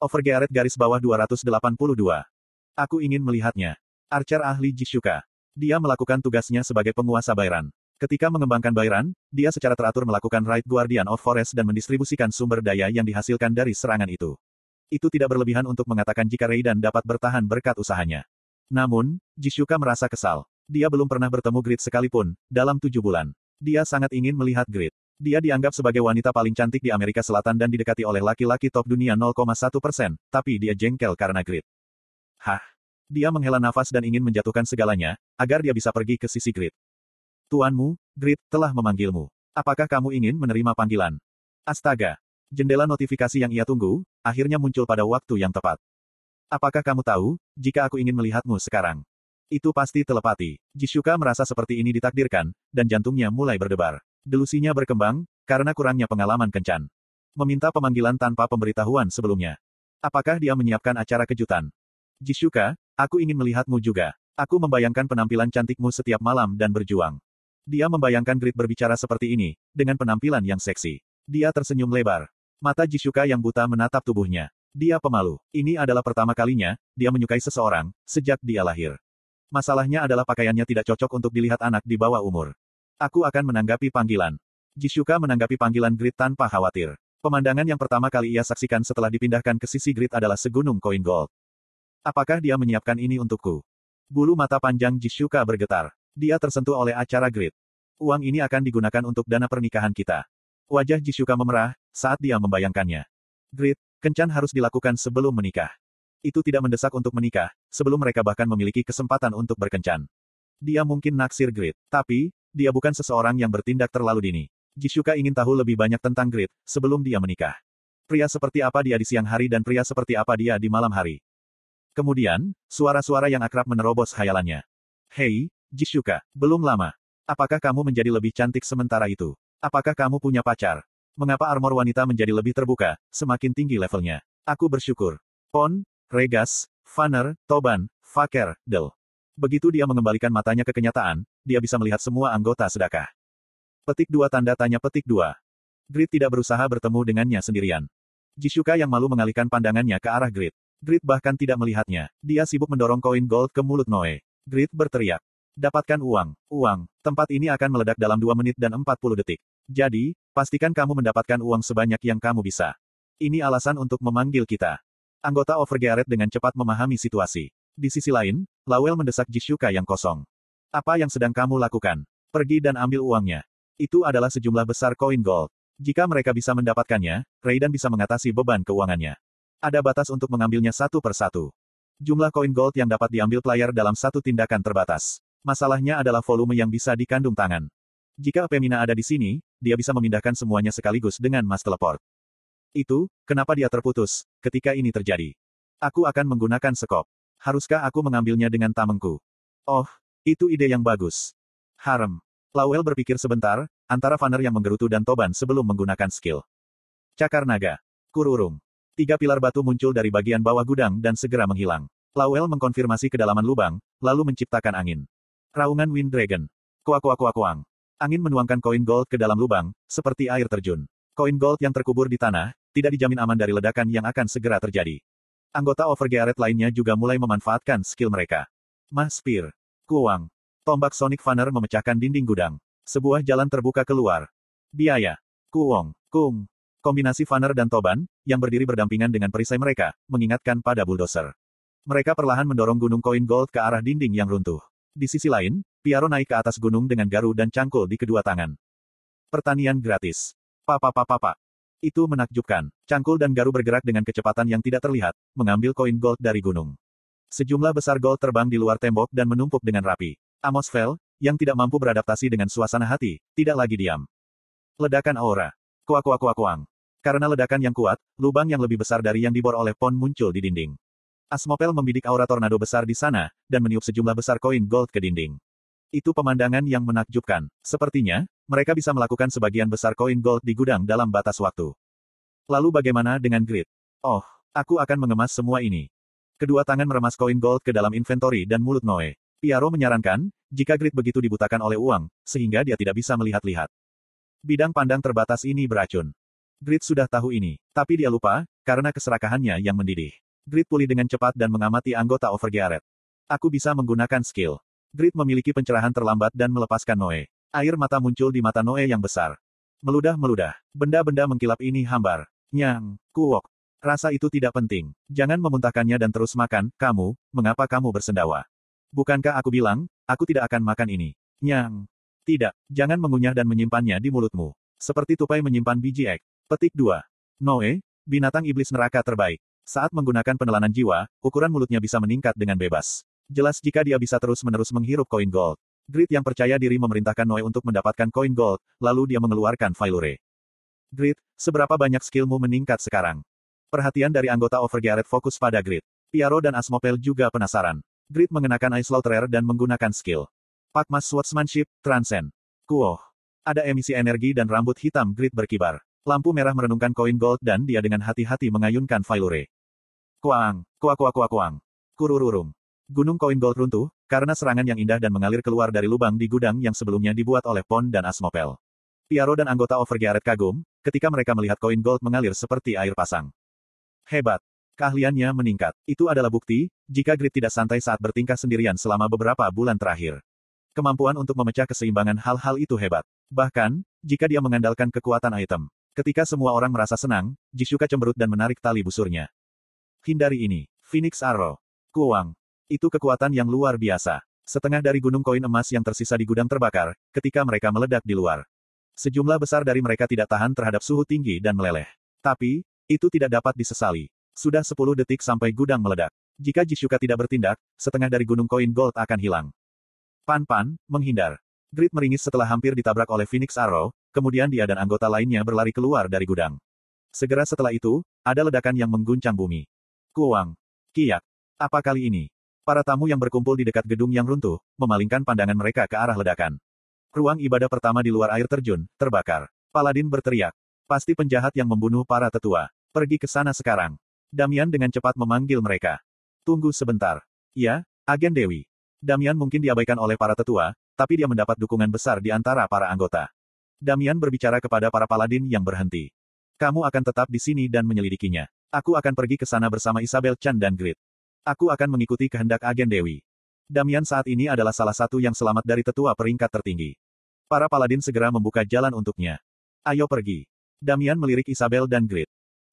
Overgearet garis bawah 282. Aku ingin melihatnya. Archer ahli Jishuka. Dia melakukan tugasnya sebagai penguasa Bayran. Ketika mengembangkan Bayran, dia secara teratur melakukan Right Guardian of Forest dan mendistribusikan sumber daya yang dihasilkan dari serangan itu. Itu tidak berlebihan untuk mengatakan jika Raiden dapat bertahan berkat usahanya. Namun, Jishuka merasa kesal. Dia belum pernah bertemu Grid sekalipun, dalam tujuh bulan. Dia sangat ingin melihat Grid. Dia dianggap sebagai wanita paling cantik di Amerika Selatan dan didekati oleh laki-laki top dunia 0,1 persen, tapi dia jengkel karena Grid. Hah? Dia menghela nafas dan ingin menjatuhkan segalanya, agar dia bisa pergi ke sisi Grid. Tuanmu, Grid, telah memanggilmu. Apakah kamu ingin menerima panggilan? Astaga! Jendela notifikasi yang ia tunggu, akhirnya muncul pada waktu yang tepat. Apakah kamu tahu, jika aku ingin melihatmu sekarang? Itu pasti telepati. Jishuka merasa seperti ini ditakdirkan, dan jantungnya mulai berdebar. Delusinya berkembang, karena kurangnya pengalaman kencan. Meminta pemanggilan tanpa pemberitahuan sebelumnya. Apakah dia menyiapkan acara kejutan? Jishuka, aku ingin melihatmu juga. Aku membayangkan penampilan cantikmu setiap malam dan berjuang. Dia membayangkan Grit berbicara seperti ini, dengan penampilan yang seksi. Dia tersenyum lebar. Mata Jishuka yang buta menatap tubuhnya. Dia pemalu. Ini adalah pertama kalinya, dia menyukai seseorang, sejak dia lahir. Masalahnya adalah pakaiannya tidak cocok untuk dilihat anak di bawah umur. Aku akan menanggapi panggilan. Jishuka menanggapi panggilan Grid tanpa khawatir. Pemandangan yang pertama kali ia saksikan setelah dipindahkan ke sisi Grid adalah segunung koin gold. Apakah dia menyiapkan ini untukku? Bulu mata panjang Jishuka bergetar. Dia tersentuh oleh acara Grid. Uang ini akan digunakan untuk dana pernikahan kita. Wajah Jishuka memerah, saat dia membayangkannya. Grid, kencan harus dilakukan sebelum menikah. Itu tidak mendesak untuk menikah, sebelum mereka bahkan memiliki kesempatan untuk berkencan. Dia mungkin naksir Grid, tapi, dia bukan seseorang yang bertindak terlalu dini. Jishuka ingin tahu lebih banyak tentang Grid, sebelum dia menikah. Pria seperti apa dia di siang hari dan pria seperti apa dia di malam hari. Kemudian, suara-suara yang akrab menerobos hayalannya. Hei, Jishuka, belum lama. Apakah kamu menjadi lebih cantik sementara itu? Apakah kamu punya pacar? Mengapa armor wanita menjadi lebih terbuka, semakin tinggi levelnya? Aku bersyukur. Pon, Regas, Fanner, Toban, Faker, Del. Begitu dia mengembalikan matanya ke kenyataan, dia bisa melihat semua anggota sedekah. Petik dua tanda tanya petik dua. Grid tidak berusaha bertemu dengannya sendirian. Jishuka yang malu mengalihkan pandangannya ke arah Grid. Grid bahkan tidak melihatnya. Dia sibuk mendorong koin gold ke mulut Noe. Grid berteriak. Dapatkan uang. Uang. Tempat ini akan meledak dalam 2 menit dan 40 detik. Jadi, pastikan kamu mendapatkan uang sebanyak yang kamu bisa. Ini alasan untuk memanggil kita. Anggota Overgearet dengan cepat memahami situasi. Di sisi lain, Lawel mendesak Jishuka yang kosong. Apa yang sedang kamu lakukan? Pergi dan ambil uangnya. Itu adalah sejumlah besar koin gold. Jika mereka bisa mendapatkannya, Raiden bisa mengatasi beban keuangannya. Ada batas untuk mengambilnya satu per satu. Jumlah koin gold yang dapat diambil player dalam satu tindakan terbatas. Masalahnya adalah volume yang bisa dikandung tangan. Jika Pemina ada di sini, dia bisa memindahkan semuanya sekaligus dengan Mas Teleport. Itu, kenapa dia terputus, ketika ini terjadi. Aku akan menggunakan sekop. Haruskah aku mengambilnya dengan tamengku? Oh, itu ide yang bagus. Harem. Lawel berpikir sebentar, antara Vanner yang menggerutu dan Toban sebelum menggunakan skill. Cakar naga. Kururung. Tiga pilar batu muncul dari bagian bawah gudang dan segera menghilang. Lawel mengkonfirmasi kedalaman lubang, lalu menciptakan angin. Raungan Wind Dragon. Kuak kuak kuak kuang. Angin menuangkan koin gold ke dalam lubang, seperti air terjun. Koin gold yang terkubur di tanah, tidak dijamin aman dari ledakan yang akan segera terjadi. Anggota Overgearet lainnya juga mulai memanfaatkan skill mereka. Mah Spear. Kuang. Tombak Sonic Funner memecahkan dinding gudang. Sebuah jalan terbuka keluar. Biaya. Kuong. Kung. Kombinasi Funner dan Toban, yang berdiri berdampingan dengan perisai mereka, mengingatkan pada bulldozer. Mereka perlahan mendorong gunung koin gold ke arah dinding yang runtuh. Di sisi lain, Piaro naik ke atas gunung dengan garu dan cangkul di kedua tangan. Pertanian gratis. Papa papa papa. Itu menakjubkan. Cangkul dan Garu bergerak dengan kecepatan yang tidak terlihat, mengambil koin gold dari gunung. Sejumlah besar gold terbang di luar tembok dan menumpuk dengan rapi. Amos Fell, yang tidak mampu beradaptasi dengan suasana hati, tidak lagi diam. Ledakan aura. Kuak kuak kuak kuang. Karena ledakan yang kuat, lubang yang lebih besar dari yang dibor oleh Pon muncul di dinding. Asmopel membidik aura tornado besar di sana, dan meniup sejumlah besar koin gold ke dinding. Itu pemandangan yang menakjubkan. Sepertinya, mereka bisa melakukan sebagian besar koin gold di gudang dalam batas waktu. Lalu bagaimana dengan grid? Oh, aku akan mengemas semua ini. Kedua tangan meremas koin gold ke dalam inventory dan mulut Noe. Piaro menyarankan, jika grid begitu dibutakan oleh uang, sehingga dia tidak bisa melihat-lihat. Bidang pandang terbatas ini beracun. Grid sudah tahu ini, tapi dia lupa, karena keserakahannya yang mendidih. Grid pulih dengan cepat dan mengamati anggota Overgearet. Aku bisa menggunakan skill. Grid memiliki pencerahan terlambat dan melepaskan Noe. Air mata muncul di mata Noe yang besar. Meludah-meludah. Benda-benda mengkilap ini hambar. Nyang, kuok. Rasa itu tidak penting. Jangan memuntahkannya dan terus makan, kamu, mengapa kamu bersendawa? Bukankah aku bilang, aku tidak akan makan ini? Nyang. Tidak, jangan mengunyah dan menyimpannya di mulutmu. Seperti tupai menyimpan biji ek. Petik 2. Noe, binatang iblis neraka terbaik. Saat menggunakan penelanan jiwa, ukuran mulutnya bisa meningkat dengan bebas. Jelas jika dia bisa terus-menerus menghirup koin gold. Grid yang percaya diri memerintahkan Noe untuk mendapatkan koin gold, lalu dia mengeluarkan Failure. Grid, seberapa banyak skillmu meningkat sekarang? Perhatian dari anggota Overgearet fokus pada Grid. Piaro dan Asmopel juga penasaran. Grid mengenakan Ice Slaughterer dan menggunakan skill. Pakmas Swordsmanship, Transcend. Kuoh. Ada emisi energi dan rambut hitam Grid berkibar. Lampu merah merenungkan koin gold dan dia dengan hati-hati mengayunkan Failure. Kuang, kuak kuak kuak kuang. Kurururum. Gunung koin gold runtuh, karena serangan yang indah dan mengalir keluar dari lubang di gudang yang sebelumnya dibuat oleh Pon dan Asmopel. Piaro dan anggota Overgearet kagum, ketika mereka melihat koin gold mengalir seperti air pasang. Hebat. Keahliannya meningkat. Itu adalah bukti, jika Grid tidak santai saat bertingkah sendirian selama beberapa bulan terakhir. Kemampuan untuk memecah keseimbangan hal-hal itu hebat. Bahkan, jika dia mengandalkan kekuatan item. Ketika semua orang merasa senang, Jishuka cemberut dan menarik tali busurnya. Hindari ini. Phoenix Arrow. Kuang. Itu kekuatan yang luar biasa. Setengah dari gunung koin emas yang tersisa di gudang terbakar, ketika mereka meledak di luar. Sejumlah besar dari mereka tidak tahan terhadap suhu tinggi dan meleleh. Tapi, itu tidak dapat disesali. Sudah 10 detik sampai gudang meledak. Jika Jishuka tidak bertindak, setengah dari gunung koin gold akan hilang. Pan-pan, menghindar. Grid meringis setelah hampir ditabrak oleh Phoenix Arrow, kemudian dia dan anggota lainnya berlari keluar dari gudang. Segera setelah itu, ada ledakan yang mengguncang bumi. Kuang. Kiyak. Apa kali ini? Para tamu yang berkumpul di dekat gedung yang runtuh, memalingkan pandangan mereka ke arah ledakan. Ruang ibadah pertama di luar air terjun, terbakar. Paladin berteriak. Pasti penjahat yang membunuh para tetua. Pergi ke sana sekarang. Damian dengan cepat memanggil mereka. Tunggu sebentar. Ya, agen Dewi. Damian mungkin diabaikan oleh para tetua, tapi dia mendapat dukungan besar di antara para anggota. Damian berbicara kepada para paladin yang berhenti. Kamu akan tetap di sini dan menyelidikinya. Aku akan pergi ke sana bersama Isabel Chan dan Grit. Aku akan mengikuti kehendak agen Dewi. Damian saat ini adalah salah satu yang selamat dari tetua peringkat tertinggi. Para paladin segera membuka jalan untuknya. Ayo pergi. Damian melirik Isabel dan Grit.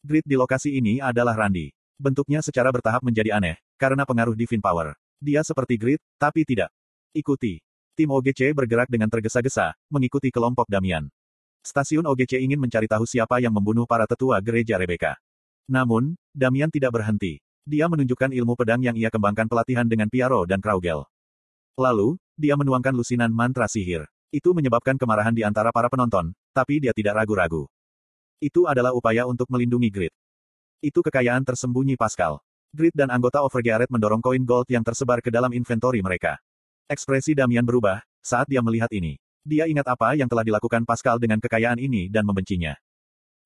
Grid di lokasi ini adalah Randy. Bentuknya secara bertahap menjadi aneh, karena pengaruh Divine Power. Dia seperti Grid, tapi tidak. Ikuti. Tim OGC bergerak dengan tergesa-gesa, mengikuti kelompok Damian. Stasiun OGC ingin mencari tahu siapa yang membunuh para tetua gereja Rebecca. Namun, Damian tidak berhenti. Dia menunjukkan ilmu pedang yang ia kembangkan pelatihan dengan Piaro dan Kraugel. Lalu, dia menuangkan lusinan mantra sihir. Itu menyebabkan kemarahan di antara para penonton, tapi dia tidak ragu-ragu. Itu adalah upaya untuk melindungi Grid. Itu kekayaan tersembunyi Pascal. Grid dan anggota Overgearet mendorong koin gold yang tersebar ke dalam inventory mereka. Ekspresi Damian berubah, saat dia melihat ini. Dia ingat apa yang telah dilakukan Pascal dengan kekayaan ini dan membencinya.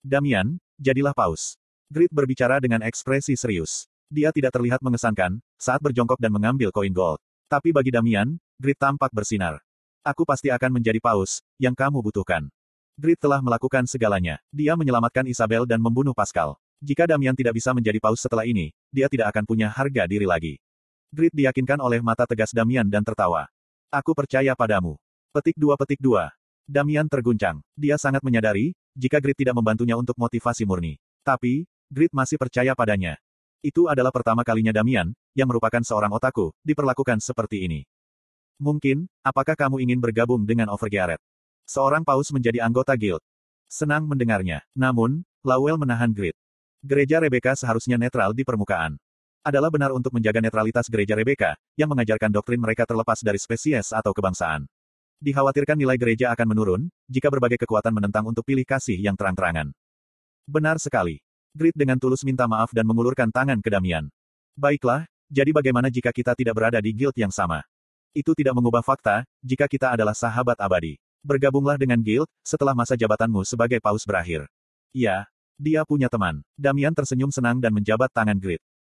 Damian, jadilah paus. Grid berbicara dengan ekspresi serius. Dia tidak terlihat mengesankan, saat berjongkok dan mengambil koin gold. Tapi bagi Damian, Grid tampak bersinar. Aku pasti akan menjadi paus, yang kamu butuhkan. Grid telah melakukan segalanya. Dia menyelamatkan Isabel dan membunuh Pascal. Jika Damian tidak bisa menjadi paus setelah ini, dia tidak akan punya harga diri lagi. Grid diyakinkan oleh mata tegas Damian dan tertawa. Aku percaya padamu. Petik dua petik dua. Damian terguncang. Dia sangat menyadari, jika Grid tidak membantunya untuk motivasi murni. Tapi, Grid masih percaya padanya. Itu adalah pertama kalinya Damian, yang merupakan seorang otaku, diperlakukan seperti ini. Mungkin, apakah kamu ingin bergabung dengan Overgearet? Seorang paus menjadi anggota guild. Senang mendengarnya. Namun, Lawel menahan Grid. Gereja Rebecca seharusnya netral di permukaan. Adalah benar untuk menjaga netralitas gereja Rebecca, yang mengajarkan doktrin mereka terlepas dari spesies atau kebangsaan. Dikhawatirkan nilai gereja akan menurun, jika berbagai kekuatan menentang untuk pilih kasih yang terang-terangan. Benar sekali. Grid dengan tulus minta maaf dan mengulurkan tangan ke Damian. Baiklah, jadi bagaimana jika kita tidak berada di guild yang sama? Itu tidak mengubah fakta, jika kita adalah sahabat abadi. Bergabunglah dengan guild, setelah masa jabatanmu sebagai paus berakhir. Ya, dia punya teman. Damian tersenyum senang dan menjabat tangan Grid.